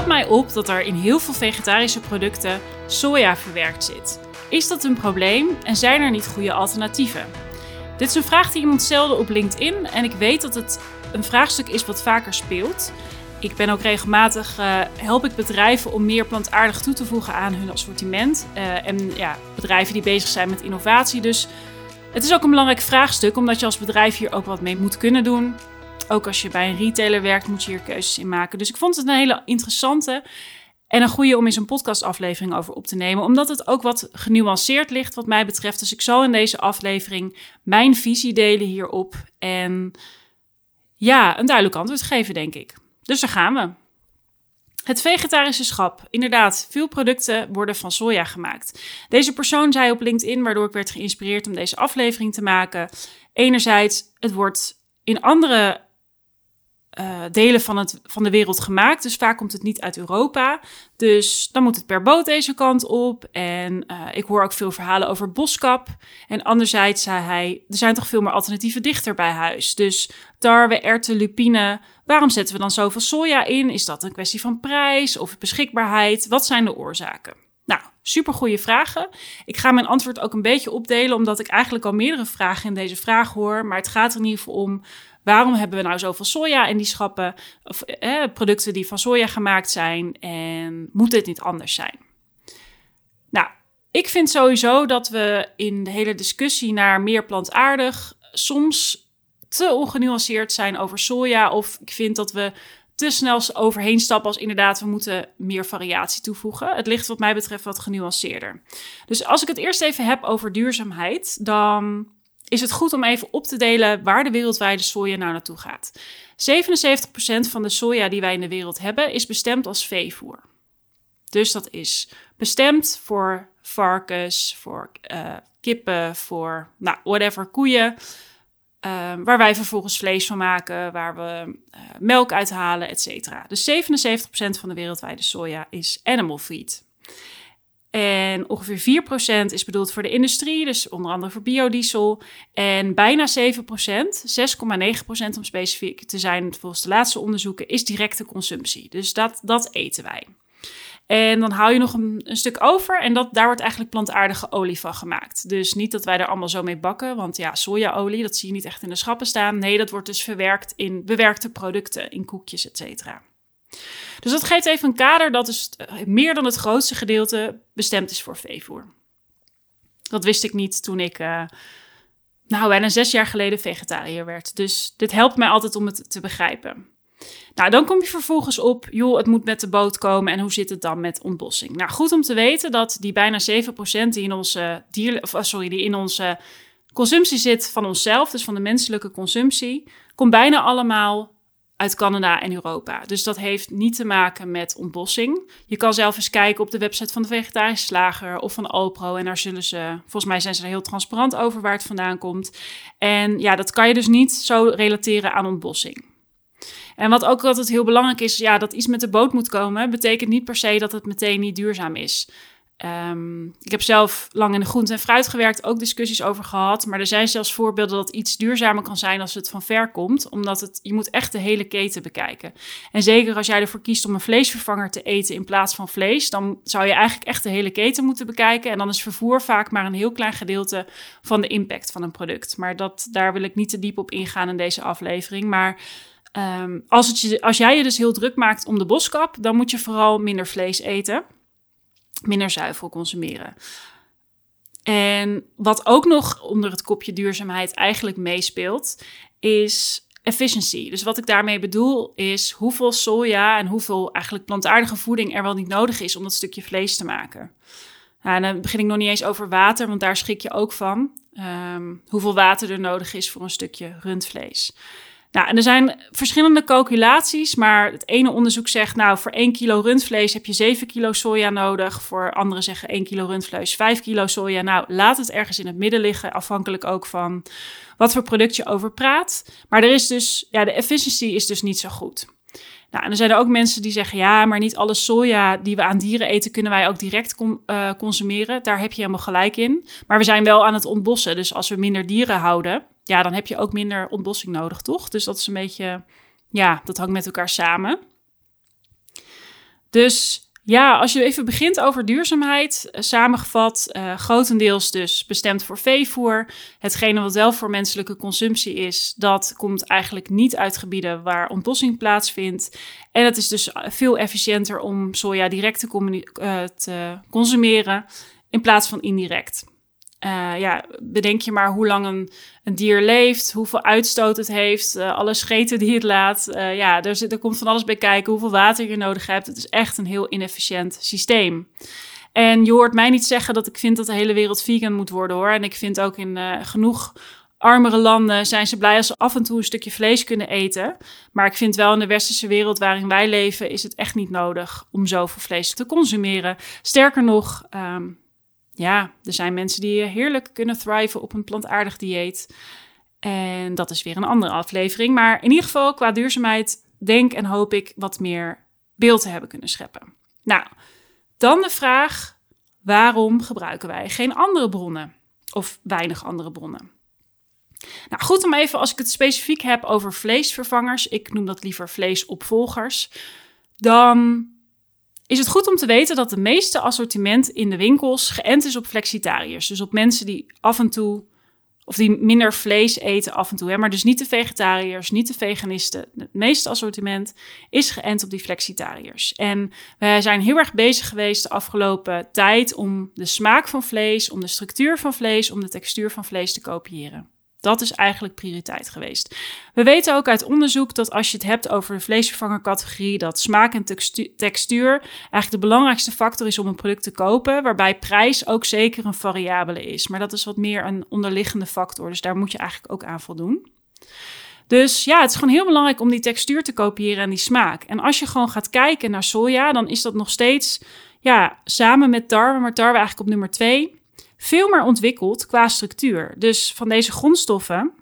valt mij op dat er in heel veel vegetarische producten soja verwerkt zit. Is dat een probleem en zijn er niet goede alternatieven? Dit is een vraag die iemand stelde op LinkedIn en ik weet dat het een vraagstuk is wat vaker speelt. Ik ben ook regelmatig, uh, help ik bedrijven om meer plantaardig toe te voegen aan hun assortiment. Uh, en ja, bedrijven die bezig zijn met innovatie. Dus het is ook een belangrijk vraagstuk, omdat je als bedrijf hier ook wat mee moet kunnen doen. Ook als je bij een retailer werkt, moet je hier keuzes in maken. Dus ik vond het een hele interessante en een goede om eens een podcastaflevering over op te nemen. Omdat het ook wat genuanceerd ligt wat mij betreft. Dus ik zal in deze aflevering mijn visie delen hierop. En ja, een duidelijk antwoord geven, denk ik. Dus daar gaan we. Het vegetarische schap. Inderdaad, veel producten worden van soja gemaakt. Deze persoon zei op LinkedIn, waardoor ik werd geïnspireerd om deze aflevering te maken. Enerzijds, het wordt in andere uh, delen van, het, van de wereld gemaakt. Dus vaak komt het niet uit Europa. Dus dan moet het per boot deze kant op. En uh, ik hoor ook veel verhalen over boskap. En anderzijds zei hij, er zijn toch veel meer alternatieven dichter bij huis. Dus tarwe, erwten, lupine. Waarom zetten we dan zoveel soja in? Is dat een kwestie van prijs of beschikbaarheid? Wat zijn de oorzaken? Nou, super goede vragen. Ik ga mijn antwoord ook een beetje opdelen, omdat ik eigenlijk al meerdere vragen in deze vraag hoor. Maar het gaat er in ieder geval om Waarom hebben we nou zoveel soja in die schappen? Of eh, producten die van soja gemaakt zijn? En moet dit niet anders zijn? Nou, ik vind sowieso dat we in de hele discussie naar meer plantaardig soms te ongenuanceerd zijn over soja. Of ik vind dat we te snel overheen stappen als inderdaad we moeten meer variatie toevoegen. Het ligt wat mij betreft wat genuanceerder. Dus als ik het eerst even heb over duurzaamheid, dan is het goed om even op te delen waar de wereldwijde soja nou naartoe gaat. 77% van de soja die wij in de wereld hebben is bestemd als veevoer. Dus dat is bestemd voor varkens, voor uh, kippen, voor nou, whatever, koeien. Uh, waar wij vervolgens vlees van maken, waar we uh, melk uithalen, et cetera. Dus 77% van de wereldwijde soja is animal feed. En ongeveer 4% is bedoeld voor de industrie, dus onder andere voor biodiesel. En bijna 7%, 6,9% om specifiek te zijn volgens de laatste onderzoeken, is directe consumptie. Dus dat, dat eten wij. En dan hou je nog een, stuk over en dat, daar wordt eigenlijk plantaardige olie van gemaakt. Dus niet dat wij er allemaal zo mee bakken, want ja, sojaolie, dat zie je niet echt in de schappen staan. Nee, dat wordt dus verwerkt in bewerkte producten, in koekjes, et cetera. Dus dat geeft even een kader dat dus meer dan het grootste gedeelte bestemd is voor veevoer. Dat wist ik niet toen ik, uh, nou, bijna zes jaar geleden vegetariër werd. Dus dit helpt mij altijd om het te begrijpen. Nou, dan kom je vervolgens op, joh, het moet met de boot komen en hoe zit het dan met ontbossing? Nou, goed om te weten dat die bijna 7% die in onze, dier, of, sorry, die in onze consumptie zit van onszelf, dus van de menselijke consumptie, komt bijna allemaal uit Canada en Europa. Dus dat heeft niet te maken met ontbossing. Je kan zelf eens kijken op de website van de Vegetarische Slager of van Alpro. En daar zullen ze, volgens mij zijn ze er heel transparant over waar het vandaan komt. En ja, dat kan je dus niet zo relateren aan ontbossing. En wat ook altijd heel belangrijk is, ja, dat iets met de boot moet komen, betekent niet per se dat het meteen niet duurzaam is. Um, ik heb zelf lang in de groente en fruit gewerkt, ook discussies over gehad. Maar er zijn zelfs voorbeelden dat iets duurzamer kan zijn als het van ver komt. Omdat het, je moet echt de hele keten bekijken. En zeker als jij ervoor kiest om een vleesvervanger te eten in plaats van vlees, dan zou je eigenlijk echt de hele keten moeten bekijken. En dan is vervoer vaak maar een heel klein gedeelte van de impact van een product. Maar dat, daar wil ik niet te diep op ingaan in deze aflevering. Maar um, als, het je, als jij je dus heel druk maakt om de boskap, dan moet je vooral minder vlees eten minder zuivel consumeren. En wat ook nog onder het kopje duurzaamheid eigenlijk meespeelt, is efficiency. Dus wat ik daarmee bedoel is hoeveel soja en hoeveel eigenlijk plantaardige voeding er wel niet nodig is om dat stukje vlees te maken. En dan begin ik nog niet eens over water, want daar schrik je ook van. Um, hoeveel water er nodig is voor een stukje rundvlees. Nou, en er zijn verschillende calculaties, maar het ene onderzoek zegt, nou, voor 1 kilo rundvlees heb je 7 kilo soja nodig. Voor anderen zeggen 1 kilo rundvlees 5 kilo soja. Nou, laat het ergens in het midden liggen, afhankelijk ook van wat voor product je over praat. Maar er is dus, ja, de efficiency is dus niet zo goed. Nou, en dan zijn er ook mensen die zeggen, ja, maar niet alle soja die we aan dieren eten, kunnen wij ook direct uh, consumeren. Daar heb je helemaal gelijk in. Maar we zijn wel aan het ontbossen. Dus als we minder dieren houden, ja, dan heb je ook minder ontbossing nodig, toch? Dus dat is een beetje, ja, dat hangt met elkaar samen. Dus ja, als je even begint over duurzaamheid, uh, samengevat, uh, grotendeels dus bestemd voor veevoer. Hetgene wat wel voor menselijke consumptie is, dat komt eigenlijk niet uit gebieden waar ontbossing plaatsvindt. En het is dus veel efficiënter om soja direct te consumeren in plaats van indirect. Uh, ja, bedenk je maar hoe lang een, een dier leeft, hoeveel uitstoot het heeft, uh, alle scheten die het laat. Uh, ja, er, er komt van alles bij kijken, hoeveel water je nodig hebt. Het is echt een heel inefficiënt systeem. En je hoort mij niet zeggen dat ik vind dat de hele wereld vegan moet worden hoor. En ik vind ook in genoeg armere landen zijn ze blij als ze af en toe een stukje vlees kunnen eten. Maar ik vind wel in de westerse wereld waarin wij leven, is het echt niet nodig om zoveel vlees te consumeren. Sterker nog, um, ja, er zijn mensen die heerlijk kunnen thriven op een plantaardig dieet. En dat is weer een andere aflevering. Maar in ieder geval, qua duurzaamheid, denk en hoop ik wat meer beeld te hebben kunnen scheppen. Nou, dan de vraag: waarom gebruiken wij geen andere bronnen? Of weinig andere bronnen? Nou, goed om even, als ik het specifiek heb over vleesvervangers, ik noem dat liever vleesopvolgers, dan is het goed om te weten dat de meeste assortiment in de winkels geënt is op flexitariërs. Dus op mensen die af en toe, of die minder vlees eten af en toe. Hè, maar dus niet de vegetariërs, niet de veganisten. Het meeste assortiment is geënt op die flexitariërs. En wij zijn heel erg bezig geweest de afgelopen tijd om de smaak van vlees, om de structuur van vlees, om de textuur van vlees te kopiëren. Dat is eigenlijk prioriteit geweest. We weten ook uit onderzoek dat als je het hebt over de vleesvervangercategorie, dat smaak en textuur eigenlijk de belangrijkste factor is om een product te kopen, waarbij prijs ook zeker een variabele is. Maar dat is wat meer een onderliggende factor, dus daar moet je eigenlijk ook aan voldoen. Dus ja, het is gewoon heel belangrijk om die textuur te kopiëren en die smaak. En als je gewoon gaat kijken naar soja, dan is dat nog steeds, ja, samen met tarwe, maar tarwe eigenlijk op nummer twee veel meer ontwikkeld qua structuur. Dus van deze grondstoffen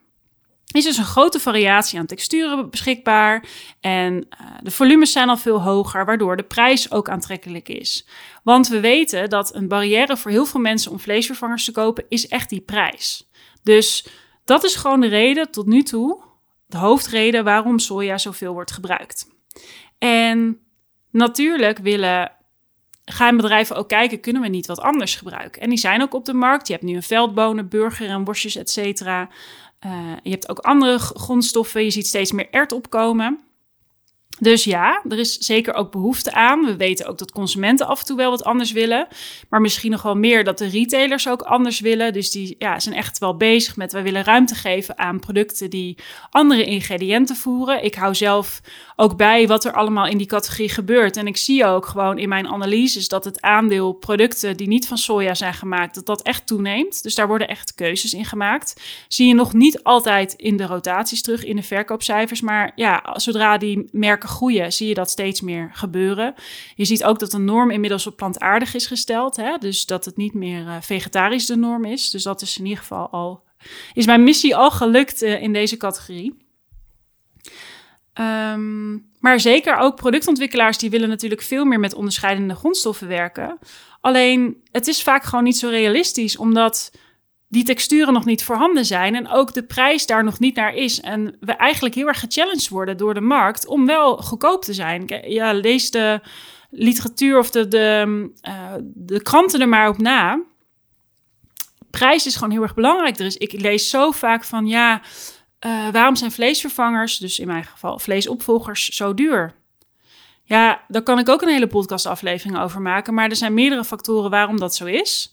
is dus een grote variatie aan texturen beschikbaar. En uh, de volumes zijn al veel hoger, waardoor de prijs ook aantrekkelijk is. Want we weten dat een barrière voor heel veel mensen om vleesvervangers te kopen is echt die prijs. Dus dat is gewoon de reden tot nu toe, de hoofdreden waarom soja zoveel wordt gebruikt. En natuurlijk willen gaan bedrijven ook kijken, kunnen we niet wat anders gebruiken? En die zijn ook op de markt. Je hebt nu een veldbonen, burger en worstjes, et cetera. Uh, je hebt ook andere grondstoffen. Je ziet steeds meer ert opkomen. Dus ja, er is zeker ook behoefte aan. We weten ook dat consumenten af en toe wel wat anders willen. Maar misschien nog wel meer dat de retailers ook anders willen. Dus die ja, zijn echt wel bezig met... wij willen ruimte geven aan producten die andere ingrediënten voeren. Ik hou zelf ook bij wat er allemaal in die categorie gebeurt. En ik zie ook gewoon in mijn analyses... dat het aandeel producten die niet van soja zijn gemaakt... dat dat echt toeneemt. Dus daar worden echt keuzes in gemaakt. Zie je nog niet altijd in de rotaties terug in de verkoopcijfers. Maar ja, zodra die merken groeien, zie je dat steeds meer gebeuren. Je ziet ook dat de norm inmiddels op plantaardig is gesteld. Hè? Dus dat het niet meer uh, vegetarisch de norm is. Dus dat is in ieder geval al. Is mijn missie al gelukt uh, in deze categorie? Um, maar zeker ook productontwikkelaars die willen natuurlijk veel meer met onderscheidende grondstoffen werken. Alleen het is vaak gewoon niet zo realistisch, omdat die texturen nog niet voorhanden zijn en ook de prijs daar nog niet naar is. En we eigenlijk heel erg gechallenged worden door de markt om wel goedkoop te zijn. Ja, lees de literatuur of de, de, uh, de kranten er maar op na. Prijs is gewoon heel erg belangrijk. Is, ik lees zo vaak van ja, uh, waarom zijn vleesvervangers, dus in mijn geval vleesopvolgers, zo duur? Ja, daar kan ik ook een hele podcastaflevering over maken. Maar er zijn meerdere factoren waarom dat zo is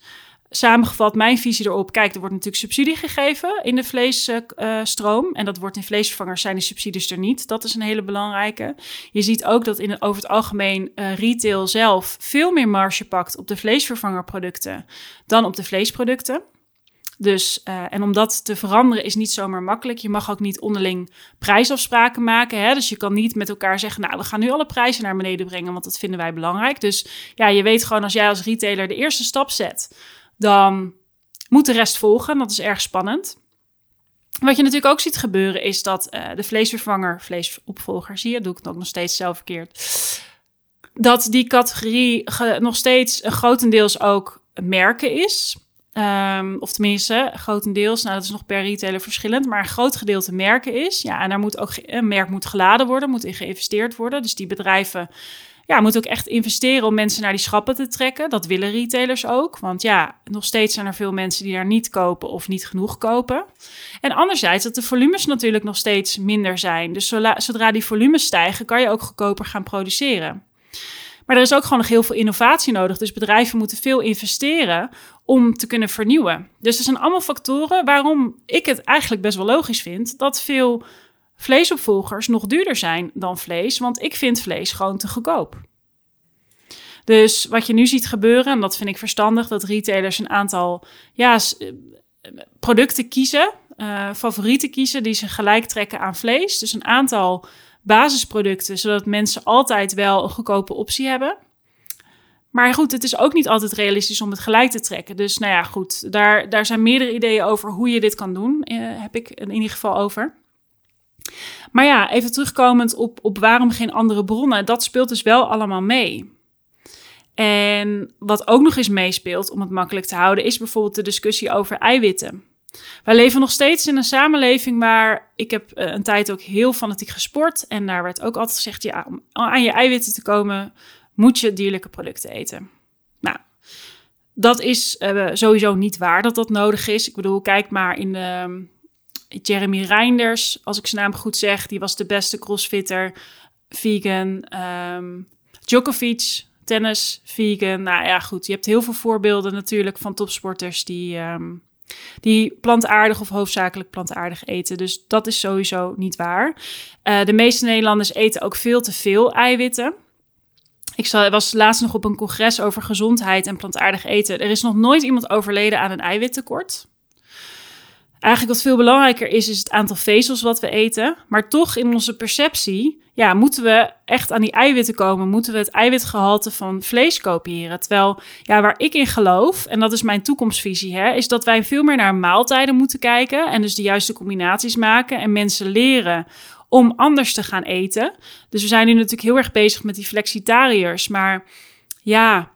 samengevat mijn visie erop. Kijk, er wordt natuurlijk subsidie gegeven in de vleesstroom. en dat wordt in vleesvervangers zijn de subsidies er niet. Dat is een hele belangrijke. Je ziet ook dat in, over het algemeen uh, retail zelf veel meer marge pakt op de vleesvervangerproducten dan op de vleesproducten. Dus, uh, en om dat te veranderen is niet zomaar makkelijk. Je mag ook niet onderling prijsafspraken maken. Hè? Dus je kan niet met elkaar zeggen, nou, we gaan nu alle prijzen naar beneden brengen, want dat vinden wij belangrijk. Dus ja, je weet gewoon als jij als retailer de eerste stap zet dan moet de rest volgen. Dat is erg spannend. Wat je natuurlijk ook ziet gebeuren is dat uh, de vleesvervanger, vleesopvolger, zie je, doe ik het ook nog steeds zelf verkeerd. Dat die categorie nog steeds grotendeels ook merken is. Um, of tenminste, grotendeels, nou dat is nog per retailer verschillend, maar een groot gedeelte merken is. Ja, en daar moet ook een merk moet geladen worden, moet in geïnvesteerd worden. Dus die bedrijven ja, moeten ook echt investeren om mensen naar die schappen te trekken. Dat willen retailers ook. Want ja, nog steeds zijn er veel mensen die daar niet kopen of niet genoeg kopen. En anderzijds dat de volumes natuurlijk nog steeds minder zijn. Dus zodra die volumes stijgen, kan je ook goedkoper gaan produceren. Maar er is ook gewoon nog heel veel innovatie nodig. Dus bedrijven moeten veel investeren om te kunnen vernieuwen. Dus er zijn allemaal factoren waarom ik het eigenlijk best wel logisch vind dat veel vleesopvolgers nog duurder zijn dan vlees. Want ik vind vlees gewoon te goedkoop. Dus wat je nu ziet gebeuren, en dat vind ik verstandig, dat retailers een aantal ja, eh, producten kiezen, uh, favorieten kiezen, die ze gelijk trekken aan vlees. Dus een aantal basisproducten, zodat mensen altijd wel een goedkope optie hebben. Maar goed, het is ook niet altijd realistisch om het gelijk te trekken. Dus nou ja, goed, daar, daar zijn meerdere ideeën over hoe je dit kan doen, eh, heb ik in ieder geval over. Maar ja, even terugkomend op, op waarom geen andere bronnen, dat speelt dus wel allemaal mee. En wat ook nog eens meespeelt, om het makkelijk te houden, is bijvoorbeeld de discussie over eiwitten. Wij leven nog steeds in een samenleving waar ik heb eh, een tijd ook heel fanatiek gesport. En daar werd ook altijd gezegd, ja, om aan je eiwitten te komen, moet je dierlijke producten eten. Nou, dat is uh, sowieso niet waar dat dat nodig is. Ik bedoel, kijk maar in de, Jeremy Reinders, als ik zijn naam goed zeg, die was de beste crossfitter, vegan. Um, Djokovic, tennis, vegan. Nou ja, goed. Je hebt heel veel voorbeelden natuurlijk van topsporters die, um, die plantaardig of hoofdzakelijk plantaardig eten. Dus dat is sowieso niet waar. Uh, de meeste Nederlanders eten ook veel te veel eiwitten. Ik was laatst nog op een congres over gezondheid en plantaardig eten. Er is nog nooit iemand overleden aan een eiwittekort. Eigenlijk wat veel belangrijker is, is het aantal vezels wat we eten. Maar toch in onze perceptie, ja, moeten we echt aan die eiwitten komen. Moeten we het eiwitgehalte van vlees kopiëren. Terwijl, ja, waar ik in geloof, en dat is mijn toekomstvisie, hè, is dat wij veel meer naar maaltijden moeten kijken. En dus de juiste combinaties maken en mensen leren om anders te gaan eten. Dus we zijn nu natuurlijk heel erg bezig met die flexitariërs. Maar ja,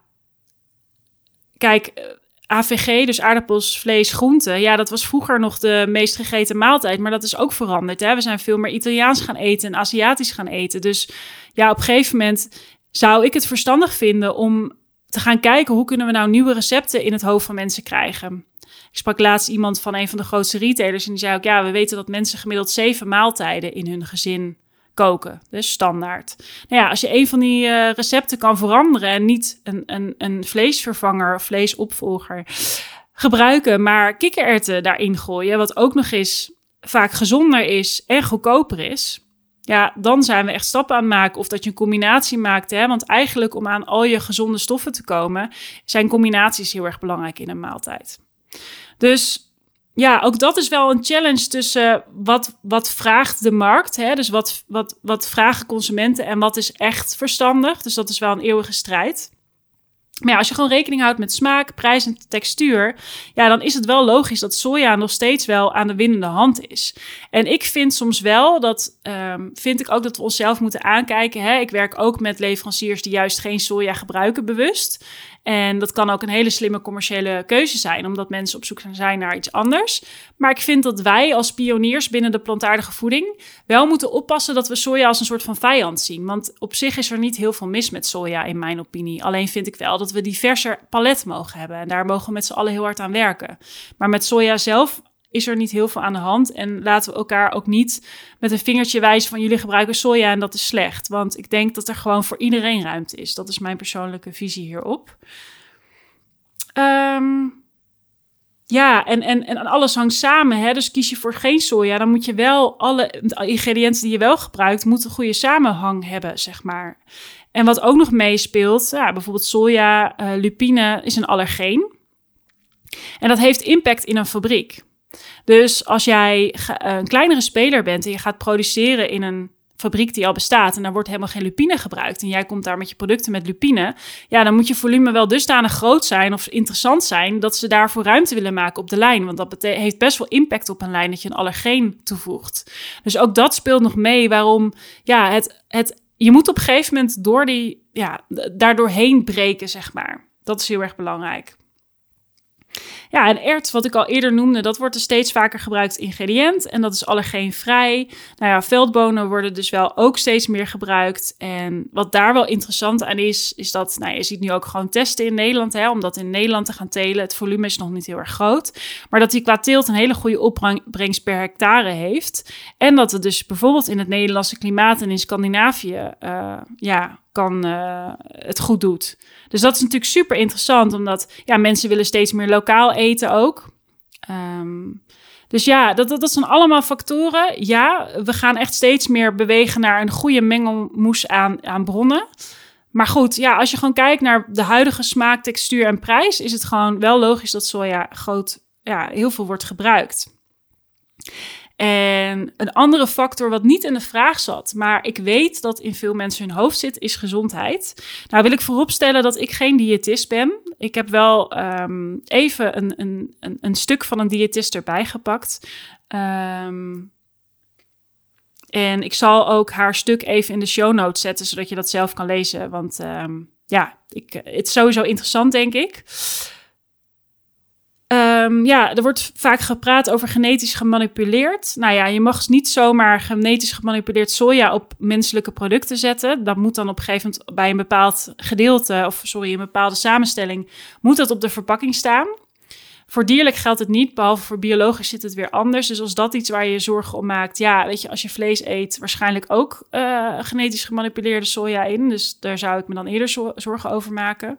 kijk, AVG, dus aardappels, vlees, groenten. Ja, dat was vroeger nog de meest gegeten maaltijd, maar dat is ook veranderd. Hè? We zijn veel meer Italiaans gaan eten en Aziatisch gaan eten. Dus ja, op een gegeven moment zou ik het verstandig vinden om te gaan kijken hoe kunnen we nou nieuwe recepten in het hoofd van mensen krijgen. Ik sprak laatst iemand van een van de grootste retailers en die zei ook: ja, we weten dat mensen gemiddeld zeven maaltijden in hun gezin koken. Dus standaard. Nou ja, als je een van die uh, recepten kan veranderen en niet een, een, een vleesvervanger of vleesopvolger gebruiken, maar kikkererwten daarin gooien, wat ook nog eens vaak gezonder is en goedkoper is. Ja, dan zijn we echt stappen aan het maken. Of dat je een combinatie maakt. Hè? Want eigenlijk om aan al je gezonde stoffen te komen, zijn combinaties heel erg belangrijk in een maaltijd. Dus ja, ook dat is wel een challenge tussen wat, wat vraagt de markt. Hè? Dus wat, wat, wat vragen consumenten en wat is echt verstandig. Dus dat is wel een eeuwige strijd. Maar ja, als je gewoon rekening houdt met smaak, prijs en textuur, ja, dan is het wel logisch dat soja nog steeds wel aan de winnende hand is. En ik vind soms wel dat, um, vind ik ook dat we onszelf moeten aankijken. Hè? Ik werk ook met leveranciers die juist geen soja gebruiken bewust. En dat kan ook een hele slimme commerciële keuze zijn, omdat mensen op zoek zijn naar iets anders. Maar ik vind dat wij als pioniers binnen de plantaardige voeding wel moeten oppassen dat we soja als een soort van vijand zien. Want op zich is er niet heel veel mis met soja, in mijn opinie. Alleen vind ik wel dat we diverser palet mogen hebben. En daar mogen we met z'n allen heel hard aan werken. Maar met soja zelf is er niet heel veel aan de hand. En laten we elkaar ook niet met een vingertje wijzen van jullie gebruiken soja en dat is slecht. Want ik denk dat er gewoon voor iedereen ruimte is. Dat is mijn persoonlijke visie hierop. Um, ja, en, en, en alles hangt samen. Hè? Dus kies je voor geen soja, dan moet je wel alle ingrediënten die je wel gebruikt, moeten een goede samenhang hebben, zeg maar. En wat ook nog meespeelt, ja, bijvoorbeeld soja, uh, lupine is een allergeen. En dat heeft impact in een fabriek. Dus als jij een kleinere speler bent en je gaat produceren in een fabriek die al bestaat en daar wordt helemaal geen lupine gebruikt en jij komt daar met je producten met lupine, ja, dan moet je volume wel dusdanig groot zijn of interessant zijn dat ze daarvoor ruimte willen maken op de lijn. Want dat heeft best wel impact op een lijn dat je een allergeen toevoegt. Dus ook dat speelt nog mee waarom, ja, het, het, je moet op een gegeven moment door die, ja, daardoorheen breken, zeg maar. Dat is heel erg belangrijk. Ja, en ert, wat ik al eerder noemde, dat wordt een steeds vaker gebruikt ingrediënt. En dat is allergeenvrij. Nou ja, veldbonen worden dus wel ook steeds meer gebruikt. En wat daar wel interessant aan is, is dat, nou, je ziet nu ook gewoon testen in Nederland, hè, om dat in Nederland te gaan telen. Het volume is nog niet heel erg groot. Maar dat die qua teelt een hele goede opbrengst per hectare heeft. En dat het dus bijvoorbeeld in het Nederlandse klimaat en in Scandinavië, uh, ja, kan, uh, het goed doet. Dus dat is natuurlijk super interessant, omdat ja, mensen willen steeds meer lokaal eten ook. Um, dus ja, dat, dat, dat zijn allemaal factoren. Ja, we gaan echt steeds meer bewegen naar een goede mengelmoes aan, aan bronnen. Maar goed, ja, als je gewoon kijkt naar de huidige smaak, textuur en prijs, is het gewoon wel logisch dat soja groot, ja, heel veel wordt gebruikt. En een andere factor wat niet in de vraag zat, maar ik weet dat in veel mensen hun hoofd zit, is gezondheid. Nou wil ik vooropstellen dat ik geen diëtist ben. Ik heb wel um, even een, een, een, stuk van een diëtist erbij gepakt. Um, en ik zal ook haar stuk even in de show notes zetten, zodat je dat zelf kan lezen. Want um, ja, ik, het is sowieso interessant, denk ik. Um, ja, er wordt vaak gepraat over genetisch gemanipuleerd. Nou ja, je mag niet zomaar genetisch gemanipuleerd soja op menselijke producten zetten. Dat moet dan op een gegeven moment bij een bepaald gedeelte, of sorry, een bepaalde samenstelling, moet dat op de verpakking staan. Voor dierlijk geldt het niet, behalve voor biologisch zit het weer anders. Dus als dat iets waar je je zorgen om maakt, ja, weet je, als je vlees eet, waarschijnlijk ook uh, genetisch gemanipuleerde soja in. Dus daar zou ik me dan eerder zorgen over maken.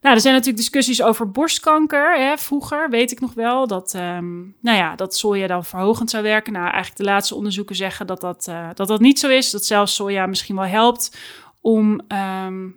Nou, er zijn natuurlijk discussies over borstkanker. Hè. Vroeger weet ik nog wel dat, um, nou ja, dat soja dan verhogend zou werken. Nou, eigenlijk de laatste onderzoeken zeggen dat dat, uh, dat, dat niet zo is. Dat zelfs soja misschien wel helpt om um,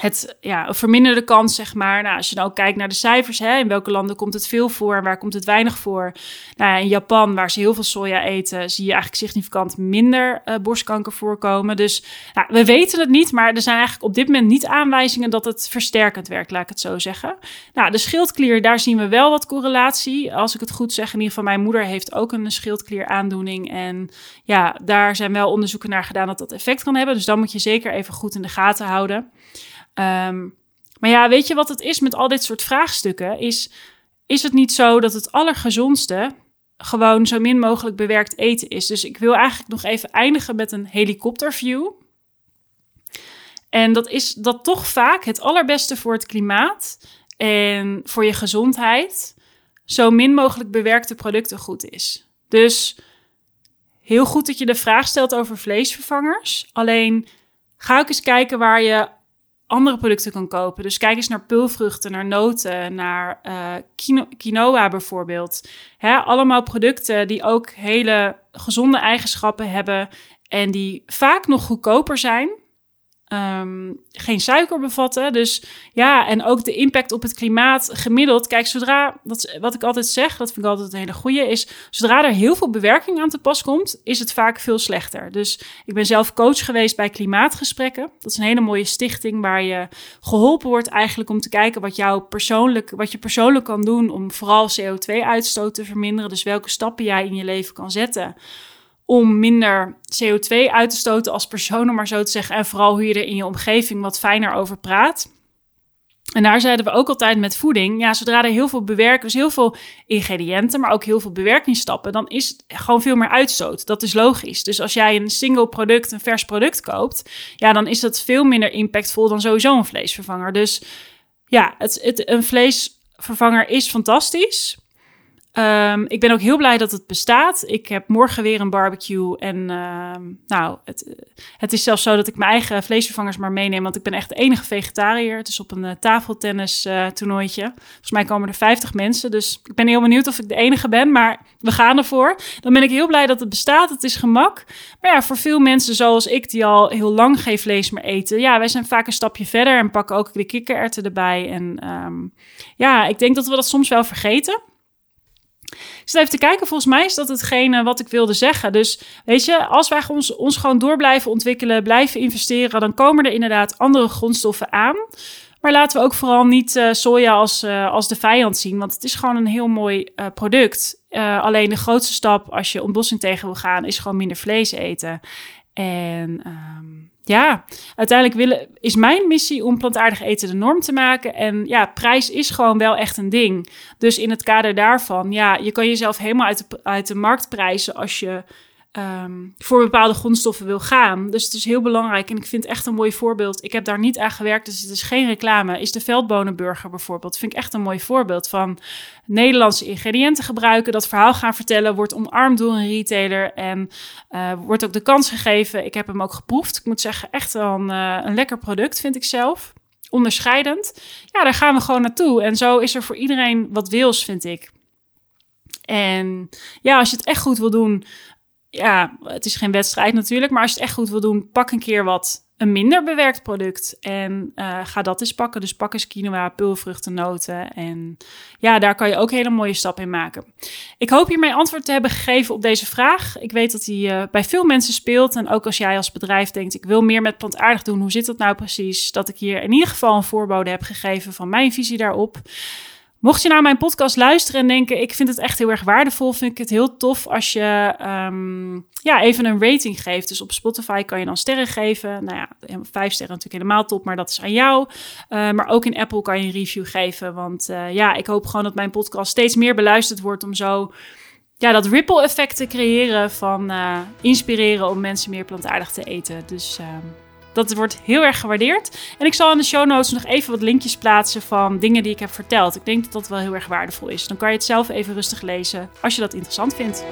het ja, verminderde kans, zeg maar. Nou, als je ook kijkt naar de cijfers, hè, in welke landen komt het veel voor en waar komt het weinig voor? Nou, in Japan, waar ze heel veel soja eten, zie je eigenlijk significant minder uh, borstkanker voorkomen. Dus nou, we weten het niet, maar er zijn eigenlijk op dit moment niet aanwijzingen dat het versterkend werkt, laat ik het zo zeggen. Nou, de schildklier, daar zien we wel wat correlatie. Als ik het goed zeg, in ieder geval mijn moeder heeft ook een schildklieraandoening. En ja, daar zijn wel onderzoeken naar gedaan dat dat effect kan hebben. Dus dan moet je zeker even goed in de gaten houden. Um, maar ja, weet je wat het is met al dit soort vraagstukken? Is, is het niet zo dat het allergezondste gewoon zo min mogelijk bewerkt eten is? Dus ik wil eigenlijk nog even eindigen met een helikopterview. En dat is dat toch vaak het allerbeste voor het klimaat en voor je gezondheid zo min mogelijk bewerkte producten goed is. Dus heel goed dat je de vraag stelt over vleesvervangers. Alleen ga ook eens kijken waar je andere producten kan kopen. Dus kijk eens naar pulvruchten, naar noten, naar uh, quinoa bijvoorbeeld. Hè, allemaal producten die ook hele gezonde eigenschappen hebben en die vaak nog goedkoper zijn um, geen suiker bevatten. Dus ja, en ook de impact op het klimaat gemiddeld. Kijk, zodra, dat, wat ik altijd zeg, dat vind ik altijd een hele goede, is zodra er heel veel bewerking aan te pas komt, is het vaak veel slechter. Dus ik ben zelf coach geweest bij Klimaatgesprekken. Dat is een hele mooie stichting waar je geholpen wordt eigenlijk om te kijken wat, jou persoonlijk, wat je persoonlijk kan doen om vooral CO2-uitstoot te verminderen. Dus welke stappen jij in je leven kan zetten om minder CO2 uit te stoten als persoon, om maar zo te zeggen. En vooral hoe je er in je omgeving wat fijner over praat. En daar zeiden we ook altijd met voeding. Ja, zodra er heel veel bewerken, dus heel veel ingrediënten, maar ook heel veel bewerkingsstappen, dan is het gewoon veel meer uitstoot. Dat is logisch. Dus als jij een single product, een vers product koopt, ja, dan is dat veel minder impactvol dan sowieso een vleesvervanger. Dus ja, het, het, een vleesvervanger is fantastisch. Um, ik ben ook heel blij dat het bestaat. Ik heb morgen weer een barbecue. En uh, nou, het, het is zelfs zo dat ik mijn eigen vleesvervangers maar meeneem. Want ik ben echt de enige vegetariër. Het is op een uh, tafeltennis uh, toernooitje. Volgens mij komen er 50 mensen. Dus ik ben heel benieuwd of ik de enige ben. Maar we gaan ervoor. Dan ben ik heel blij dat het bestaat. Het is gemak. Maar ja, voor veel mensen zoals ik, die al heel lang geen vlees meer eten. Ja, wij zijn vaak een stapje verder en pakken ook de kikkererwten erbij. En um, ja, ik denk dat we dat soms wel vergeten. Ik zit even te kijken, volgens mij is dat hetgene wat ik wilde zeggen. Dus weet je, als wij ons, ons gewoon door blijven ontwikkelen, blijven investeren, dan komen er inderdaad andere grondstoffen aan. Maar laten we ook vooral niet uh, soja als, uh, als de vijand zien, want het is gewoon een heel mooi uh, product. alleen de grootste stap als je ontbossing tegen wil gaan, is gewoon minder vlees eten. En um, ja, uiteindelijk willen, is mijn missie om plantaardig eten de norm te maken. En ja, prijs is gewoon wel echt een ding. Dus in het kader daarvan, ja, je kan jezelf helemaal uit de, uit de markt prijzen als je Ehm, voor bepaalde grondstoffen wil gaan. Dus het is heel belangrijk en ik vind het echt een mooi voorbeeld. Ik heb daar niet aan gewerkt, dus het is geen reclame. Is de veldbonenburger bijvoorbeeld. Vind ik echt een mooi voorbeeld van Nederlandse ingrediënten gebruiken. Dat verhaal gaan vertellen, wordt omarmd door een retailer en uh, wordt ook de kans gegeven. Ik heb hem ook geproefd. Ik moet zeggen, echt een, uh, een lekker product vind ik zelf. Onderscheidend. Ja, daar gaan we gewoon naartoe. En zo is er voor iedereen wat wils, vind ik. En ja, als je het echt goed wil doen, ja, het is geen wedstrijd natuurlijk, maar als je het echt goed wil doen, pak een keer wat een minder bewerkt product en uh, ga dat eens pakken. Dus pak eens quinoa, pulvruchten, noten en ja, daar kan je ook hele mooie stappen in maken. Ik hoop hiermee antwoord te hebben gegeven op deze vraag. Ik weet dat die uh, bij veel mensen speelt en ook als jij als bedrijf denkt, ik wil meer met plantaardig doen, hoe zit dat nou precies? Dat ik hier in ieder geval een voorbode heb gegeven van mijn visie daarop. Mocht je naar mijn podcast luisteren en denken, ik vind het echt heel erg waardevol, vind ik het heel tof als je um, ja, even een rating geeft. Dus op Spotify kan je dan sterren geven. Nou ja, vijf sterren natuurlijk helemaal top, maar dat is aan jou. Uh, maar ook in Apple kan je een review geven. Want uh, ja, ik hoop gewoon dat mijn podcast steeds meer beluisterd wordt om zo ja, dat ripple effect te creëren van uh, inspireren om mensen meer plantaardig te eten. Dus uh, dat wordt heel erg gewaardeerd. En ik zal in de show notes nog even wat linkjes plaatsen van dingen die ik heb verteld. Ik denk dat dat wel heel erg waardevol is. Dan kan je het zelf even rustig lezen als je dat interessant vindt.